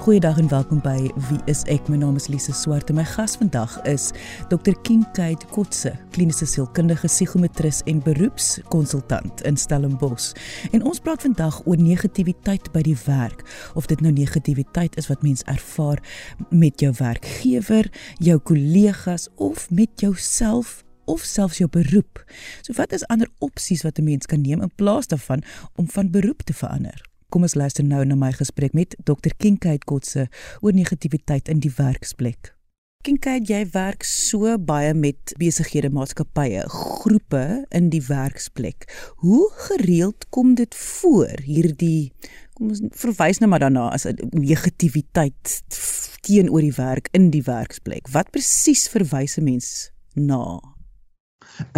Goeiedag en welkom by Wie is ek? My naam is Lise Swart en my gas vandag is Dr. Kinkade Kotse, kliniese sielkundige psigometris en beroepskonsultant in Stellenbosch. En ons praat vandag oor negativiteit by die werk, of dit nou negativiteit is wat mens ervaar met jou werkgewer, jou kollegas of met jouself of selfs jou beroep. So wat is ander opsies wat 'n mens kan neem in plaas daarvan om van beroep te verander? Kom ons luister nou na my gesprek met Dr. Kinkade Kotse oor negativiteit in die werksplek. Kinkade, jy werk so baie met besighede, maatskappye, groepe in die werksplek. Hoe gereeld kom dit voor hierdie kom ons verwys nou maar daarna as 'n negativiteit teenoor die werk in die werksplek. Wat presies verwys 'n mens na?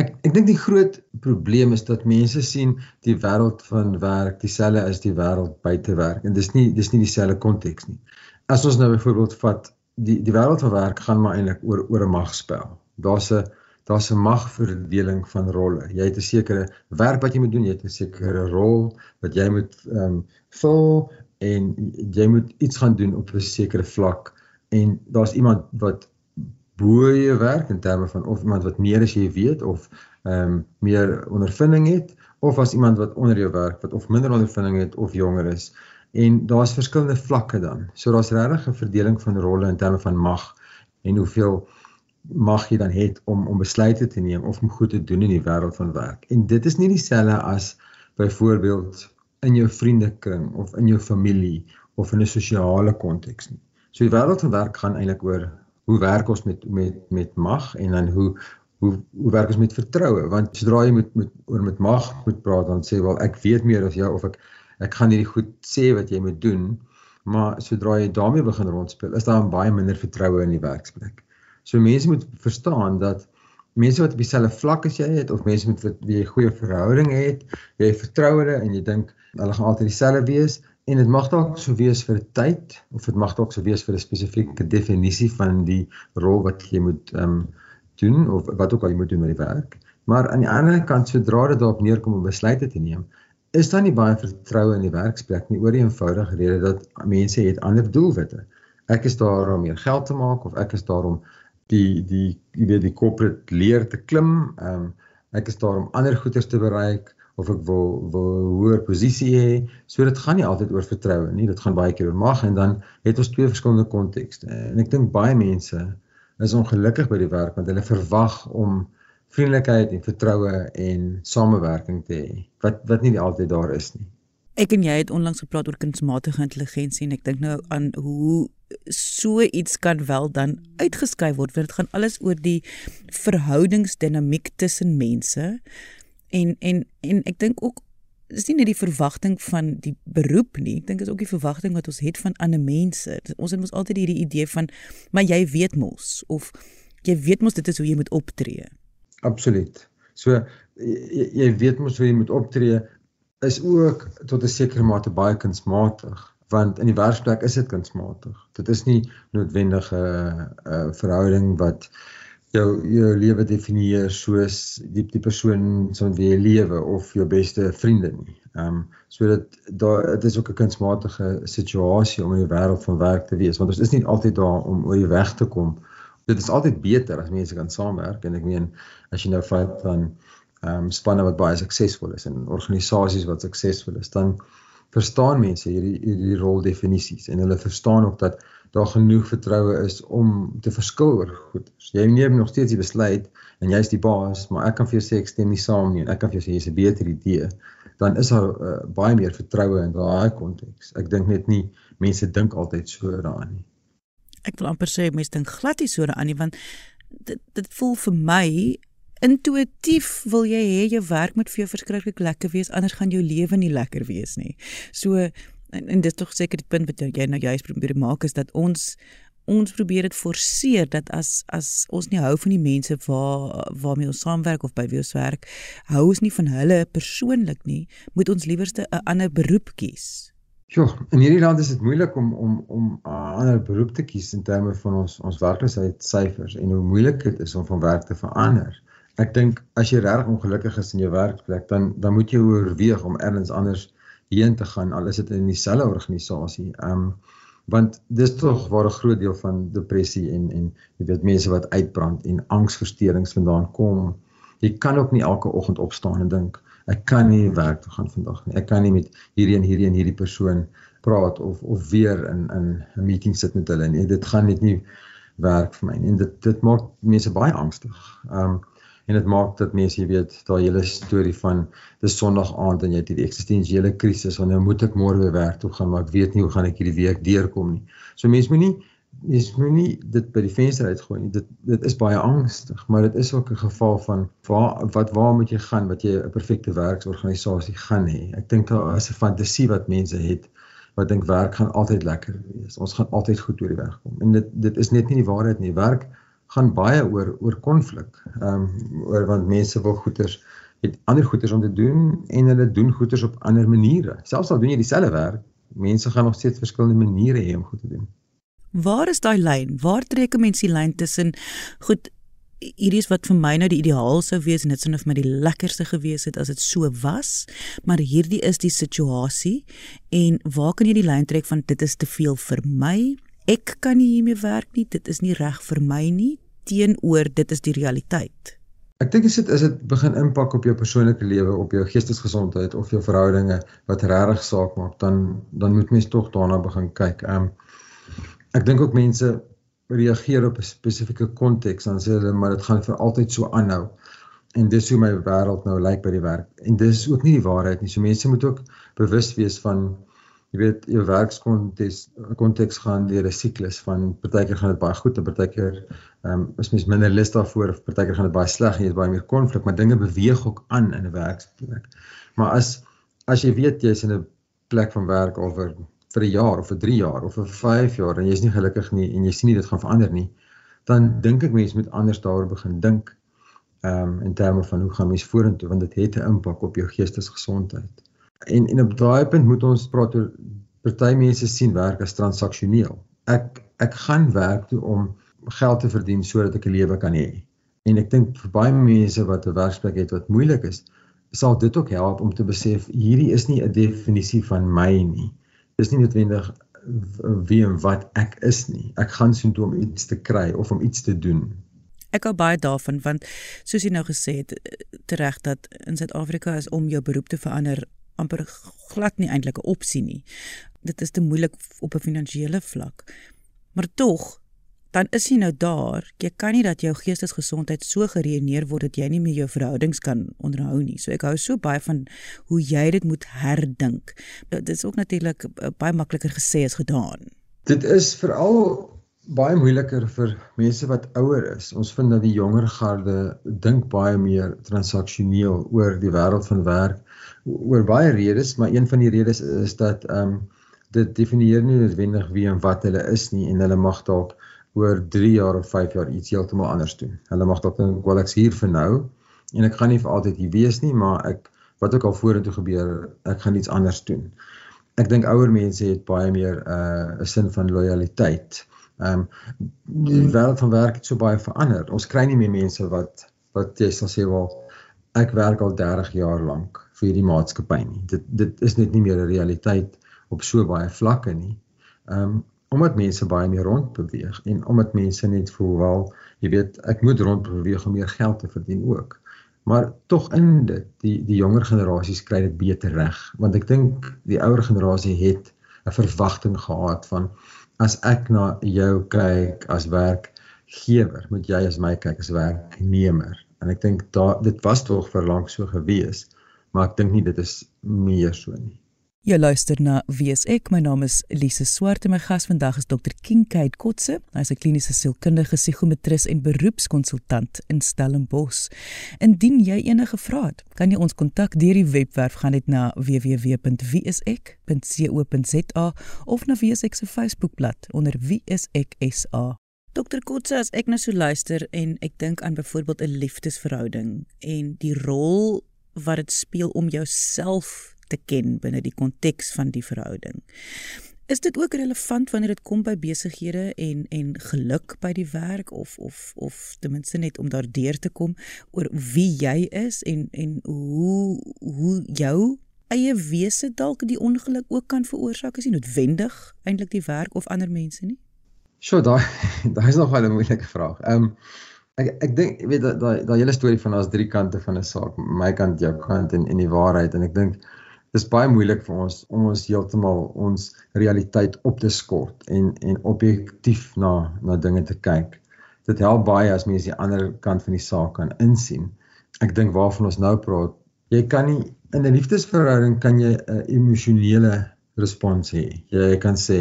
Ek ek dink die groot probleem is dat mense sien die wêreld van werk dieselfde as die wêreld buite werk en dis nie dis nie dieselfde konteks nie. As ons nou byvoorbeeld vat die die wêreld van werk gaan maar eintlik oor oor 'n magspel. Daar's 'n daar's 'n magverdeling van rolle. Jy het 'n sekere werk wat jy moet doen, jy het 'n sekere rol wat jy moet ehm um, vul en jy moet iets gaan doen op 'n sekere vlak en daar's iemand wat bo jy werk in terme van of iemand wat meer as jy weet of ehm um, meer ondervinding het of as iemand wat onder jou werk wat of minder ondervinding het of jonger is en daar's verskillende vlakke dan. So daar's regtig 'n verdeling van rolle in terme van mag en hoeveel mag jy dan het om om besluite te neem of om goed te doen in die wêreld van werk. En dit is nie dieselfde as byvoorbeeld in jou vriendekring of in jou familie of in 'n sosiale konteks nie. So die wêreld van werk gaan eintlik oor hoe werk ons met met met mag en dan hoe hoe hoe werk ons met vertroue want sodra jy met met oor met mag moet praat dan sê wel ek weet meer as jou of ek ek gaan hierdie goed sê wat jy moet doen maar sodra jy daarmee begin rondspeel is daar baie minder vertroue in die werksplek. So mense moet verstaan dat mense wat op dieselfde vlak as jy het of mense met wie jy goeie verhouding het, jy vertrou hulle en jy dink hulle gaan altyd dieselfde wees, En dit mag dalk so wees vir tyd of dit mag dalk so wees vir 'n spesifieke definisie van die rol wat jy moet ehm um, doen of wat ook al jy moet doen met die werk. Maar aan die ander kant sodra dit daarop neerkom om besluite te neem, is daar nie baie vertroue in die werksplek nie oor die eenvoudige rede dat mense het ander doelwitte. Ek is daar om meer geld te maak of ek is daar om die die jy weet die corporate leer te klim. Ehm um, ek is daar om ander goederes te bereik of ek wil wil hoër posisie hê. So dit gaan nie altyd oor vertroue nie, dit gaan baie keer oor mag en dan het ons twee verskillende kontekste. En ek dink baie mense is ongelukkig by die werk want hulle verwag om vriendelikheid en vertroue en samewerking te hê wat wat nie altyd daar is nie. Ek en jy het onlangs gepraat oor kunsmatige intelligensie en ek dink nou aan hoe so iets kan wel dan uitgeskei word want dit gaan alles oor die verhoudingsdinamiek tussen mense En en en ek dink ook dis nie net die verwagting van die beroep nie. Ek dink is ook die verwagting wat ons het van ander mense. Ons het mos altyd hierdie idee van maar jy weet mos of jy weet mos dit is hoe jy moet optree. Absoluut. So jy, jy weet mos hoe jy moet optree is ook tot 'n sekere mate baie kunsmatig want in die werksplek is dit kunsmatig. Dit is nie noodwendig 'n uh, verhouding wat jou jou lewe definieer soos die die persoon soos wie jy lewe of jou beste vriende nie. Ehm um, so dat daar dit is ook 'n kunsmatige situasie om in die wêreld van werk te wees want ons is nie altyd daar om oor die weg te kom. Dit is altyd beter as mense kan saamwerk en ek meen as jy nou vat van ehm um, spanne wat baie suksesvol is en organisasies wat suksesvol is dan verstaan mense hierdie hierdie roldefinisies en hulle verstaan ook dat daar genoeg vertroue is om te verskil oor goed. Jy neem nog steeds die besluit en jy's die baas, maar ek kan vir jou sê ek stem nie saam nie en ek kan vir jou sê jy's 'n beter idee. Dan is daar uh, baie meer vertroue in daai konteks. Ek dink net nie mense dink altyd so daaraan nie. Ek wil amper sê mense dink glad nie so daaraan nie want dit dit voel vir my intuïtief wil jy hê jou werk moet vir jou verskriklik lekker wees anders gaan jou lewe nie lekker wees nie. So en, en dis tog seker die punt wat jy nou juist probeer maak is dat ons ons probeer dit forceer dat as as ons nie hou van die mense waar waarmee ons saamwerk of by wie ons werk, hou ons nie van hulle persoonlik nie, moet ons liewerste 'n ander beroep kies. Ja, in hierdie land is dit moeilik om om om 'n ander beroep te kies in terme van ons ons werkloosheid syfers en hoe moeilik dit is om van werk te verander. Ek dink as jy regtig ongelukkig is in jou werkplek, dan dan moet jy oorweeg om ergens anders heen te gaan al is dit in dieselfde organisasie. Ehm um, want dis tog waar 'n groot deel van depressie en en jy weet mense wat uitbrand en angsversteurings vandaan kom. Jy kan ook nie elke oggend opstaan en dink ek kan nie werk toe gaan vandag nie. Ek kan nie met hierdie en hierdie en hierdie persoon praat of of weer in in 'n meeting sit met hulle nie. Dit gaan net nie werk vir my nie. En dit dit maak mense baie angstig. Um en dit maak dat mense jy weet daai hele storie van dis Sondag aand en jy het hierdie eksistensiële krisis wanneer nou moet ek môre weer werk toe gaan maar ek weet nie hoe gaan ek hierdie week deurkom nie. So mense moenie mens moenie dit by die venster uitgooi nie. Dit dit is baie angstig, maar dit is ook 'n geval van waar wat waar moet jy gaan wat jy 'n perfekte werksorganisasie gaan hê. Ek dink daar is 'n fantasie wat mense het wat dink werk gaan altyd lekker wees. Ons gaan altyd goed deur die weg kom. En dit dit is net nie die waarheid nie. Werk gaan baie oor oor konflik. Ehm um, oor want mense wil goeders het ander goeders om te doen en hulle doen goeders op ander maniere. Selfs al doen jy dieselfde werk, mense gaan nog steeds verskillende maniere hê om goed te doen. Waar is daai lyn? Waar trek 'n mens die lyn tussen goed hierdie is wat vir my nou die ideaal sou wees en dit sou vir my die lekkerste gewees het as dit so was, maar hierdie is die situasie en waar kan jy die lyn trek van dit is te veel vir my? Ek kan nie hiermee werk nie, dit is nie reg vir my nie teenoor dit is die realiteit. Ek dink as dit is dit begin impak op jou persoonlike lewe, op jou geestesgesondheid of jou verhoudinge wat regtig saak maak, dan dan moet mens tog daarna begin kyk. Ehm um, ek dink ook mense reageer op 'n spesifieke konteks dan sê hulle maar dit gaan vir altyd so aanhou en dis hoe my wêreld nou lyk by die werk en dis ook nie die waarheid nie so mense moet ook bewus wees van jy weet jou werkskonteks konteks gaan deur 'n siklus van partykeer gaan dit baie goed en partykeer ehm um, is mens minder lus daarvoor of partykeer gaan dit baie sleg en jy het baie meer konflik maar dinge beweeg ook aan in 'n werksplek maar as as jy weet jy's in 'n plek van werk oor vir 'n jaar of vir 3 jaar of vir 5 jaar en jy's nie gelukkig nie en jy sien nie dit gaan verander nie, dan dink ek mense moet anders daaroor begin dink. Ehm um, in terme van hoe gaan mens vorentoe want dit het 'n impak op jou geestesgesondheid. En en op daai punt moet ons praat oor party mense sien werk as transaksioneel. Ek ek gaan werk toe om geld te verdien sodat ek 'n lewe kan hê. En ek dink vir baie mense wat 'n werksplek het wat moeilik is, sal dit ook help om te besef hierdie is nie 'n definisie van my nie dis nie noodwendig wie en wat ek is nie. Ek gaan soheen toe om iets te kry of om iets te doen. Ek hou baie daarvan want soos jy nou gesê het tereg dat in Suid-Afrika is om jou beroep te verander amper glad nie eintlik 'n opsie nie. Dit is te moeilik op 'n finansiële vlak. Maar tog dan is jy nou daar. Jy kan nie dat jou geestesgesondheid so gereëneer word dat jy nie meer jou verhoudings kan onderhou nie. So ek hou so baie van hoe jy dit moet herdink. Dit is ook natuurlik eh, baie makliker gesê as gedaan. Dit is veral baie moeiliker vir mense wat ouer is. Ons vind dat die jonger garde dink baie meer transaksioneel oor die wêreld van werk oor baie redes, maar een van die redes is dat ehm um, dit definieer nie noodwendig wie en wat hulle is nie en hulle mag dalk oor 3 jaar of 5 jaar iets heeltemal anders doen. Hulle mag dalk dink wel ek's hier vir nou en ek gaan nie vir altyd hier wees nie, maar ek wat ook al vorentoe gebeur, ek gaan iets anders doen. Ek dink ouer mense het baie meer uh, 'n uh, sin van lojaliteit. Ehm um, die wêreld van werk het so baie verander. Ons kry nie meer mense wat wat jy sal sê wel ek werk al 30 jaar lank vir hierdie maatskappy nie. Dit dit is net nie meer 'n realiteit op so baie vlakke nie. Ehm um, omdat mense baie meer rond beweeg en omdat mense net voel wel, jy weet, ek moet rond beweeg om meer geld te verdien ook. Maar tog in dit, die die jonger generasies kry dit beter reg, want ek dink die ouer generasie het 'n verwagting gehad van as ek na jou kyk as werkgewer, moet jy as my kyk as werknemer. En ek dink daai dit was tog vir lank so gewees, maar ek dink nie dit is meer so nie. Jy luister na Wes ek. My naam is Lise Swart en my gas vandag is Dr. Kinkade Kotse. Hy's 'n kliniese sielkundige psigometris en beroepskonsultant in Stellenbosch. Indien jy enige vrae het, kan jy ons kontak deur die webwerf gaan net na www.wesek.co.za of na Wesek se Facebookblad onder Wesek SA. Dr. Kotse, as ek nou so luister en ek dink aan byvoorbeeld 'n liefdesverhouding en die rol wat dit speel om jouself te ken binne die konteks van die verhouding. Is dit ook relevant wanneer dit kom by besighede en en geluk by die werk of of of ten minste net om daardeur te kom oor wie jy is en en hoe hoe jou eie wese dalk die ongeluk ook kan veroorsaak is nie noodwendig eintlik die werk of ander mense nie. So daai daai is nog wel 'n moeilike vraag. Ehm um, ek ek dink jy weet daai daai hele storie van ons drie kante van 'n saak, my kant, jou kant en en die waarheid en ek dink dis baie moeilik vir ons om ons heeltemal ons realiteit op te skort en en objektief na na dinge te kyk. Dit help baie as mense die ander kant van die saak kan insien. Ek dink waarvan ons nou praat, jy kan nie in 'n liefdesverhouding kan jy 'n emosionele respons hê. Jy kan sê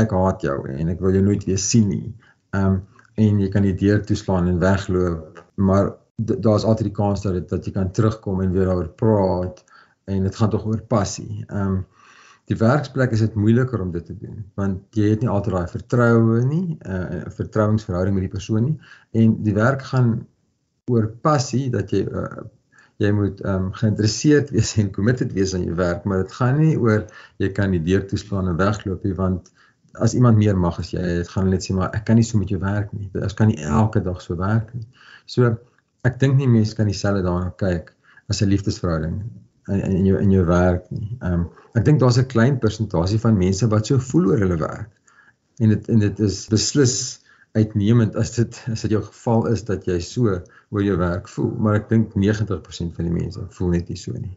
ek haat jou en ek wil jou nooit weer sien nie. Ehm um, en jy kan die deur toeslaan en wegloop, maar daar's altyd die kans dat dit dat jy kan terugkom en weer daaroor praat en dit gaan tog oor passie. Ehm um, die werksplek is dit moeiliker om dit te doen want jy het nie altyd daai vertroue nie, 'n uh, vertrouensverhouding met die persoon nie en die werk gaan oor passie dat jy uh, jy moet ehm um, geïnteresseerd wees en committed wees aan jou werk, maar dit gaan nie oor jy kan die deur toeslaan en wegloop nie want as iemand meer mag as jy, dit gaan net sê maar ek kan nie so met jou werk nie. Dit kan nie elke dag so werk nie. So ek dink nie mense kan dieselfde daarna kyk as 'n liefdesverhouding in in jou in jou werk nie. Ehm um, ek dink daar's 'n klein persentasie van mense wat so voel oor hulle werk. En dit en dit is beslis uitnemend as dit as dit jou geval is dat jy so oor jou werk voel, maar ek dink 90% van die mense voel net nie so nie.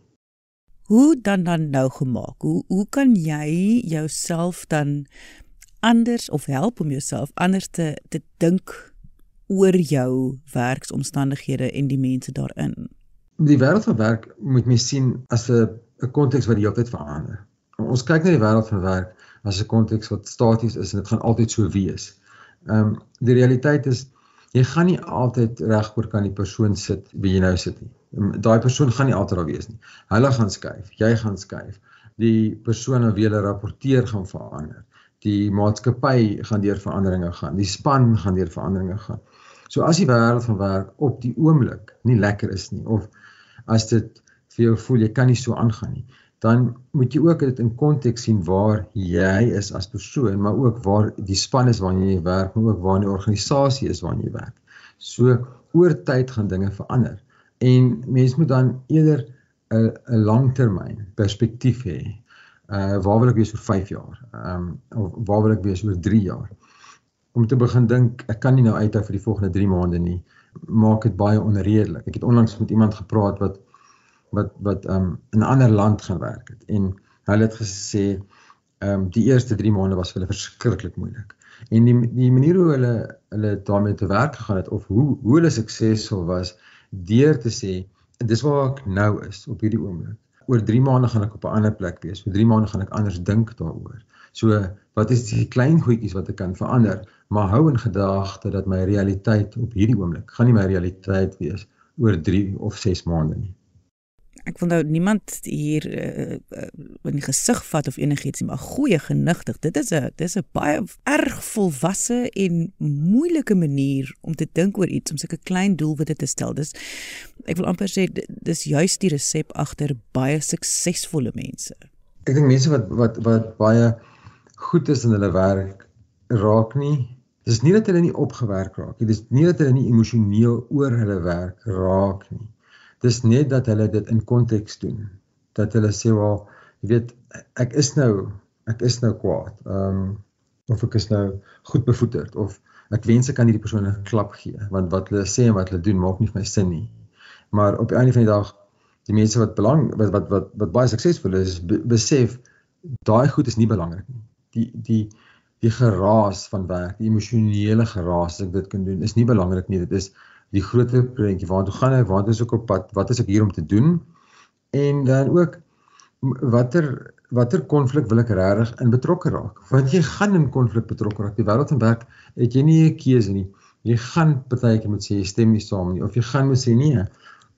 Hoe dan dan nou gemaak? Hoe hoe kan jy jouself dan anders of help om jouself anders te te dink oor jou werksomstandighede en die mense daarin? Die wêreld van werk moet mens sien as 'n 'n konteks wat die hele tyd verander. Ons kyk na die wêreld van werk as 'n konteks wat staties is en dit gaan altyd so wees. Ehm um, die realiteit is jy gaan nie altyd regoor kan die persoon sit wie jy nou sit nie. Ehm, daai persoon gaan nie altyd daar wees nie. Hulle gaan skuif, jy gaan skuif. Die persoon wat hulle rapporteer gaan verander. Die maatskappy gaan deur veranderinge gaan. Die span gaan deur veranderinge gaan. So as die wêreld van werk op die oomblik nie lekker is nie of as dit vir jou voel jy kan nie so aangaan nie, dan moet jy ook dit in konteks sien waar jy is as persoon, maar ook waar die span is waarna jy werk, maar ook waar die organisasie is waarna jy werk. So oor tyd gaan dinge verander. En mens moet dan eerder 'n 'n langtermyn perspektief hê. Uh waar wil ek wees oor 5 jaar? Ehm um, of waar wil ek wees oor 3 jaar? Om te begin dink, ek kan nie nou uithou vir die volgende 3 maande nie. Maak dit baie onredelik. Ek het onlangs met iemand gepraat wat wat wat um in 'n ander land gaan werk het en hulle het gesê um die eerste 3 maande was vir hulle verskriklik moeilik. En die die manier hoe hulle hulle daarmee te werk gegaan het of hoe hoe hulle suksesvol was deur te sê dis waar ek nou is op hierdie oomblik. Oor 3 maande gaan ek op 'n ander plek wees. Oor 3 maande gaan ek anders dink daaroor. So wat is die klein goedjies wat ek kan verander? Maar hou in gedagte dat my realiteit op hierdie oomblik gaan nie my realiteit wees oor 3 of 6 maande nie ek wil nou niemand hier uh, uh, in die gesig vat of enigiets nie, maar goeie genigtig. Dit is 'n dis 'n baie erg volwasse en moeilike manier om te dink oor iets om sulke klein doelwitte te stel. Dis ek wil amper sê dis juist die resep agter baie suksesvolle mense. Ek dink mense wat wat wat baie goed is in hulle werk raak nie Dis nie dat hulle nie opgewerk raak nie. Dis nie dat hulle nie emosioneel oor hulle werk raak nie dis net dat hulle dit in konteks doen. Dat hulle sê wel, jy weet, ek is nou ek is nou kwaad. Ehm um, of ek is nou goed bevoeterd of ek wens ek kan hierdie persoon 'n klap gee want wat hulle sê en wat hulle doen maak nie vir my sin nie. Maar op die einde van die dag die mense wat belang wat wat wat, wat baie suksesvol is, be, besef daai goed is nie belangrik nie. Die die die geraas van werk, die emosionele geraas as ek dit kan doen, is nie belangrik nie. Dit is die groter prentjie waartoe gaan ek waartoe is ek op pad wat is ek hier om te doen? En dan ook watter watter konflik wil ek regtig in betrokke raak? Want jy gaan in konflik betrokke raak. Die wêreld van werk het jy nie 'n keuse nie. Jy gaan partykeer moet sê jy stem nie saam nie. Of jy gaan moet sê nee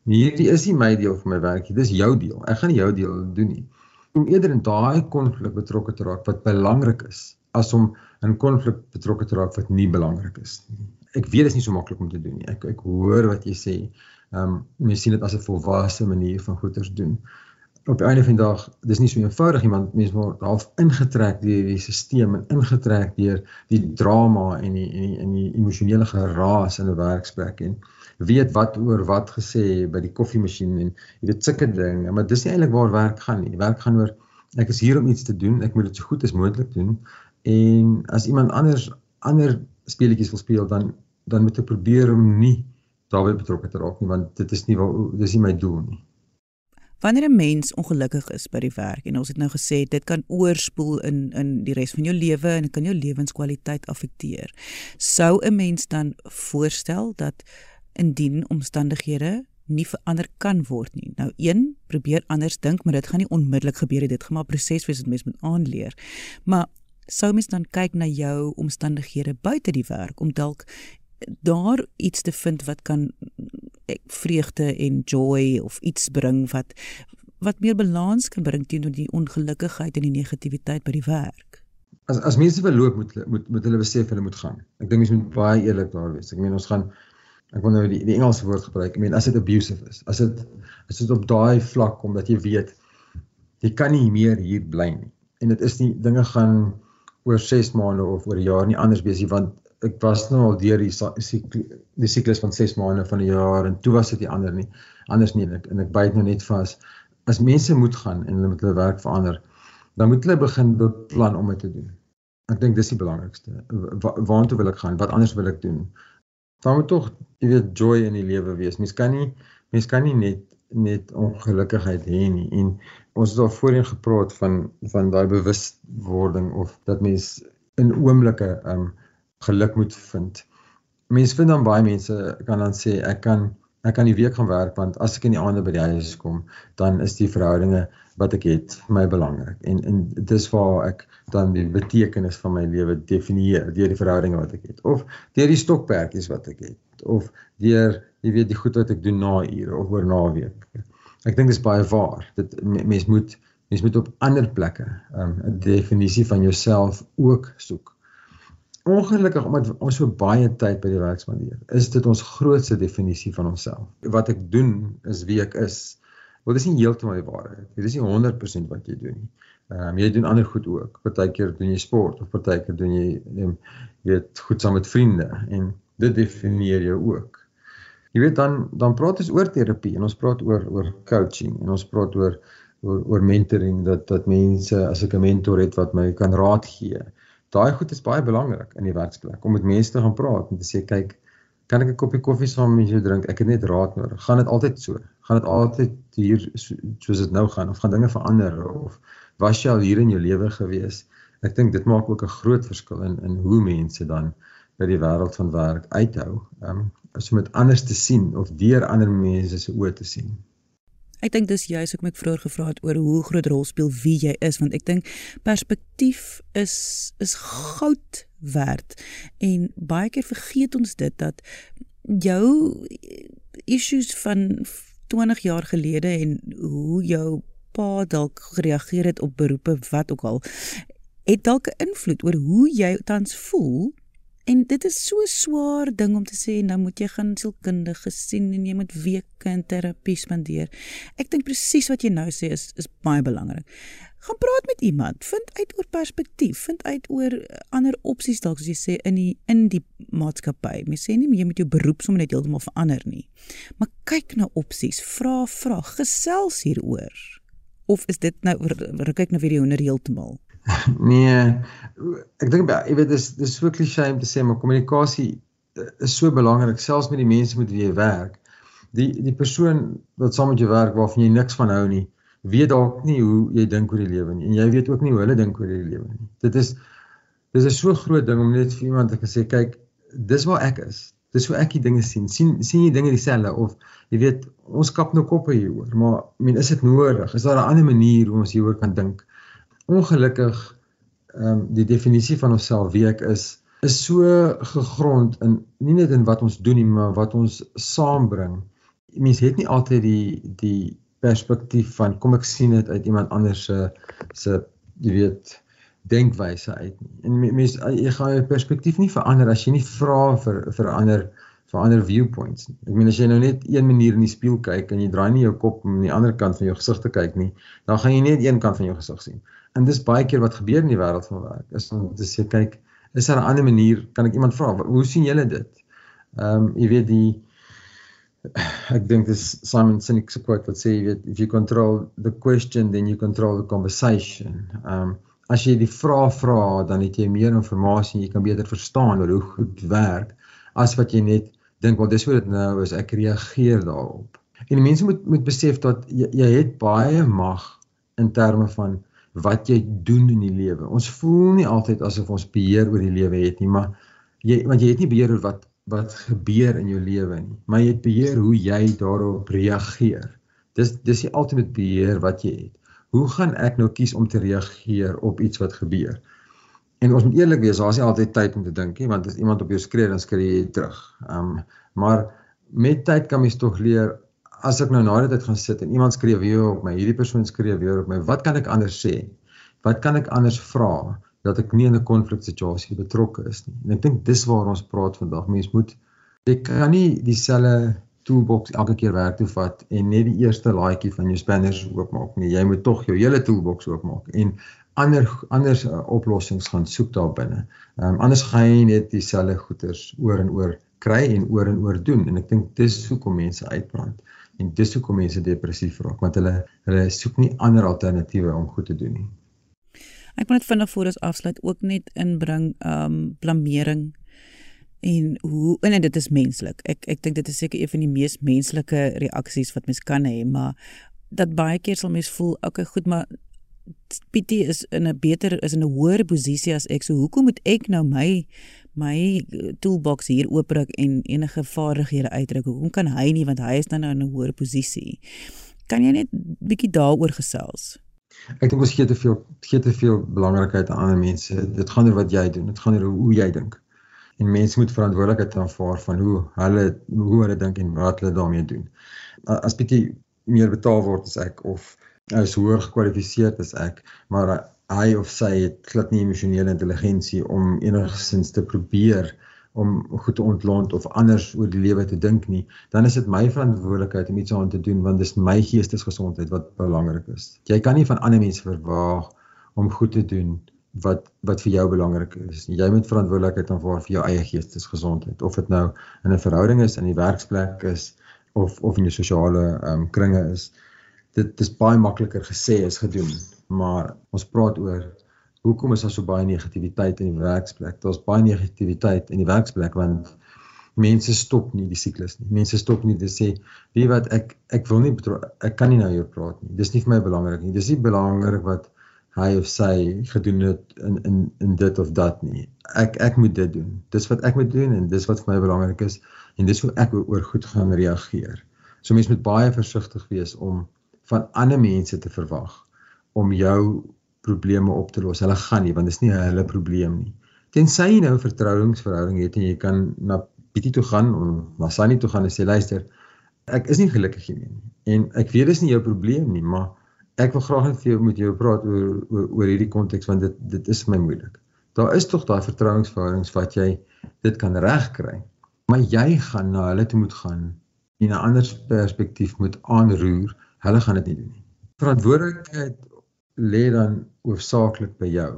hierdie is nie my deel van my werk nie. Dis jou deel. Ek gaan nie jou deel doen nie. Om eerder in daai konflik betrokke te raak wat belangrik is as om in konflik betrokke te raak wat nie belangrik is nie ek weet dit is nie so maklik om te doen nie. Ek ek hoor wat jy sê. Ehm um, mense sien dit as 'n volwasse manier van goeders doen. Op die einde van die dag, dis nie so eenvoudig nie, want mense word half ingetrek deur die stelsel en ingetrek deur die drama en die en die, en die emosionele geraas in 'n werksplek en weet wat oor wat gesê by die koffiemasjien en jy weet sulke dinge, maar dis nie eintlik waar werk gaan nie. Werk gaan oor ek is hier om iets te doen, ek moet dit so goed as moontlik doen en as iemand anders ander speletjies wil speel dan dan moet ek probeer om nie daarbey betrokke te raak nie want dit is nie wat dis nie my doel nie. Wanneer 'n mens ongelukkig is by die werk en ons het nou gesê dit kan oorspoel in in die res van jou lewe en dit kan jou lewenskwaliteit affekteer. Sou 'n mens dan voorstel dat indien omstandighede nie verander kan word nie. Nou een, probeer anders dink, maar dit gaan nie onmiddellik gebeur nie. Dit gaan maar 'n proses wees wat mens moet aanleer. Maar sou mens dan kyk na jou omstandighede buite die werk om dalk daar iets te vind wat kan vreugde en joy of iets bring wat wat meer balans kan bring teenoor die ongelukkigheid en die negativiteit by die werk. As as mense verloop moet moet moet hulle besef hulle moet gaan. Ek dink mense moet baie eerlik daar wees. Ek meen ons gaan ek wil nou die die Engelse woord gebruik. Ek meen as dit abusive is, as dit as dit op daai vlak kom dat jy weet jy kan nie meer hier bly nie. En dit is nie dinge gaan oor 6 maande of oor 'n jaar nie anders wees nie want ek was nou al deur die die siklus van 6 maande van 'n jaar en toe was dit nie ander nie anders nie en ek, en ek byt nou net vas. As mense moet gaan en hulle moet hulle werk verander dan moet hulle begin beplan om dit te doen. Ek dink dis die belangrikste. Wa waartoe wil ek gaan? Wat anders wil ek doen? Dan moet tog jy weet joy in die lewe wees. Mens kan nie mens kan nie net net ongelukkigheid hê nie. En ons het al voorheen gepraat van van daai bewustwording of dat mens in oomblikke um geluk moet vind. Mense vind dan baie mense kan dan sê ek kan ek kan die week gaan werk want as ek in die aande by die huis kom, dan is die verhoudinge wat ek het vir my belangrik. En en dis waar ek dan die betekenis van my lewe definieer deur die verhoudinge wat ek het of deur die stokperdjies wat ek het of deur jy weet die goed wat ek doen na ure of oor naweek. Ek dink dis baie waar. Dit mens moet mens moet op ander plekke um, 'n definisie van jouself ook soek ongelukkig omdat ons so baie tyd by die werk spandeer, is dit ons grootste definisie van onsself. Wat ek doen is wie ek is. Wel dis nie heeltemal die waarheid. Dit is nie 100% wat jy doen nie. Ehm um, jy doen ander goed ook. Partykeer doen jy sport of partykeer doen jy um, weet goed saam met vriende en dit definieer jou ook. Jy weet dan dan praat ons oor terapie en ons praat oor oor coaching en ons praat oor oor, oor mentoring dat dat mense as ek 'n mentor het wat my kan raad gee. Daai goed is baie belangrik in die werksplek om met mense te gaan praat en te sê kyk kan ek 'n koppie koffie saam met jou drink? Ek het net raad nodig. Gaan dit altyd so? Gaan dit altyd hier soos dit nou gaan? Of gaan dinge verander? Of was jy al hier in jou lewe gewees? Ek dink dit maak ook 'n groot verskil in in hoe mense dan by die wêreld van werk uithou um, as om dit anders te sien of deur ander mense se oë te sien. Ek dink dis juist hoekom ek vroeër gevra het oor hoe groot rol speel wie jy is want ek dink perspektief is is goud werd. En baie keer vergeet ons dit dat jou issues van 20 jaar gelede en hoe jou pa dalk gereageer het op beroepe wat ook al het dalk 'n invloed oor hoe jy tans voel En dit is so swaar ding om te sê nou moet jy gaan sielkundige sien en jy moet weke in terapie spandeer. Ek dink presies wat jy nou sê is is baie belangrik. Gaan praat met iemand, vind uit oor perspektief, vind uit oor ander opsies dalk as jy sê in die in die maatskappy. Mens sê nie jy moet jou beroep sommer net heeltemal verander nie. Maar kyk na opsies, vra vra, gesels hieroor. Of is dit nou ruk ek nou weer die honder heeltemal? Nee, ek dink jy weet dis dis so klise om te sê maar kommunikasie eh, is so belangrik selfs met die mense met wie jy werk. Die die persoon wat saam met jou werk waarvan jy niks van hou nie, weet dalk nie hoe jy dink oor die lewe nie en jy weet ook nie hoe hulle dink oor die lewe nie. Dit is dis is so groot ding om net vir iemand te sê kyk, dis waar ek is. Dis hoe ek die dinge sien. sien sien jy dinge dieselfde of jy weet ons kap nou koppe hieroor, maar ek meen is dit nodig? Is daar 'n ander manier hoe ons hieroor kan dink? Ongelukkig ehm um, die definisie van onsself wie ek is is so gegrond in nie net in wat ons doen nie maar wat ons saambring. Mense het nie altyd die die perspektief van kom ek sien dit uit iemand anders se se jy weet denkwyse uit. En mense jy gaan jou perspektief nie verander as jy nie vra vir vir ander vir ander viewpoints. Ek meen as jy nou net een manier in die spieël kyk en jy draai nie jou kop om die ander kant van jou gesig te kyk nie, dan gaan jy net een kant van jou gesig sien en dis baie keer wat gebeur in die wêreld van werk. Is om te sê kyk, is daar 'n ander manier? Kan ek iemand vra, hoe sien julle dit? Ehm um, jy weet die ek dink dis Simon Sinek se quote wat sê jy weet if you control the question then you control the conversation. Um as jy die vraag vra dan het jy meer inligting jy kan beter verstaan hoe goed werk as wat jy net dink wel dis hoe dit nou is ek reageer daarop. En mense moet moet besef dat jy, jy het baie mag in terme van wat jy doen in die lewe. Ons voel nie altyd asof ons beheer oor die lewe het nie, maar jy want jy het nie beheer oor wat wat gebeur in jou lewe nie, maar jy het beheer hoe jy daarop reageer. Dis dis die ultimate beheer wat jy het. Hoe gaan ek nou kies om te reageer op iets wat gebeur? En ons moet eerlik wees, daar's nie altyd tyd om te dink nie, want as iemand op jou skree, dan skree jy terug. Um maar met tyd kan mens tog leer as ek nou na die tyd gaan sit en iemand skree weer op my, hierdie persoon skree weer op my, wat kan ek anders sê? Wat kan ek anders vra? dat ek nie in 'n konfliksituasie betrokke is nie. En ek dink dis waar ons praat vandag. Mens moet jy kan nie dieselfde toolbox elke keer werk toe vat en net die eerste laaitjie van jou spanners oopmaak nie. Jy moet tog jou hele toolbox oopmaak en ander anders uh, oplossings gaan soek daar binne. Ehm um, anders gaan jy net dieselfde goeters oor en oor kry en oor en oor doen en ek dink dis hoekom mense uitbrand en dis hoekom mense depressief raak want hulle hulle soek nie ander alternatiewe om goed te doen nie. Ek wil net vinnig voor ons afsluit ook net inbring um blameering en hoe en dit is menslik. Ek ek dink dit is seker een van die mees menslike reaksies wat mens kan hê, maar dat baie keer sal mens voel, okay, goed, maar Pietie is in 'n beter is in 'n hoër posisie as ek. So hoekom moet ek nou my my toolbox hier oopbreek en enige vaardighede uitdruk? Hoekom kan hy nie want hy is nou in 'n hoër posisie? Kan jy net bietjie daaroor gesels? Ek dink ons gee te veel gee te veel belangrikheid aan ander mense. Dit gaan oor wat jy doen. Dit gaan oor hoe jy dink. En mense moet verantwoordelikheid aanvaar van hoe hulle hoe hulle dink en wat hulle daarmee doen. As bietjie meer betaal word as ek of is hoër gekwalifiseerd as ek, maar hy of sy het glad nie emosionele intelligensie om enigsins te probeer om goed te ontlont of anders oor die lewe te dink nie, dan is dit my verantwoordelikheid om iets aan te doen want dis my geestesgesondheid wat belangrik is. Jy kan nie van ander mense verwag om goed te doen wat wat vir jou belangrik is. Jy moet verantwoordelikheid aanvaar vir jou eie geestesgesondheid of dit nou in 'n verhouding is, in die werksplek is of of in jou sosiale ehm um, kringe is. Dit dis baie makliker gesê as gedoen, maar ons praat oor hoekom is daar so baie negativiteit in die werksplek? Daar's baie negativiteit in die werksplek want mense stop nie die siklus nie. Mense stop nie te sê, "Wie wat ek ek wil nie ek kan nie nou hier praat nie. Dis nie vir my belangrik nie. Dis nie belangrik wat hy of sy gedoen het in in in dit of dat nie. Ek ek moet dit doen. Dis wat ek moet doen en dis wat vir my belangrik is en dis hoe ek oor goed gaan reageer. So mense moet baie versigtig wees om van ander mense te verwag om jou probleme op te los. Hulle gaan nie want dit is nie hulle probleem nie. Tensy jy nou 'n vertrouensverhouding het en jy kan na Pietie toe gaan of na Sunny toe gaan en sê luister, ek is nie gelukkig hiermee nie. En ek weet dis nie jou probleem nie, maar ek wil graag net vir jou met jou praat oor oor, oor hierdie konteks want dit dit is my moeilik. Daar is tog daai vertrouensverhoudings wat jy dit kan regkry. Maar jy gaan na hulle toe moet gaan en 'n ander perspektief moet aanroer. Hulle gaan dit nie doen nie. Verantwoordelikheid lê dan hoofsaaklik by jou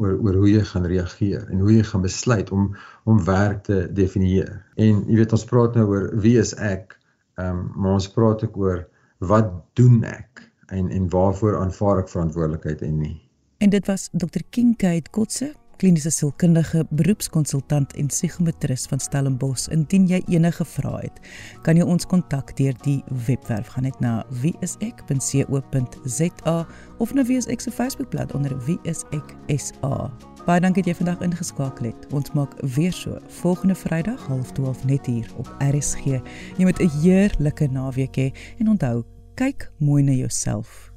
oor oor hoe jy gaan reageer en hoe jy gaan besluit om om werk te definieer. En jy weet ons praat nou oor wie is ek? Ehm um, maar ons praat ook oor wat doen ek en en waarvoor aanvaar ek verantwoordelikheid en nie. En dit was Dr. Kinkade Kotse kliniese sielkundige beroepskonsultant en psigometris van Stellenbosch. Indien jy enige vrae het, kan jy ons kontak deur die webwerf gaan net na wieisek.co.za of na wieisek se Facebookblad onder wieiseksa. Baie dankie dat jy vandag ingeskakel het. Ons maak weer so volgende Vrydag 12:30 net hier op RSG. Jy moet 'n heerlike naweek hê en onthou, kyk mooi na jouself.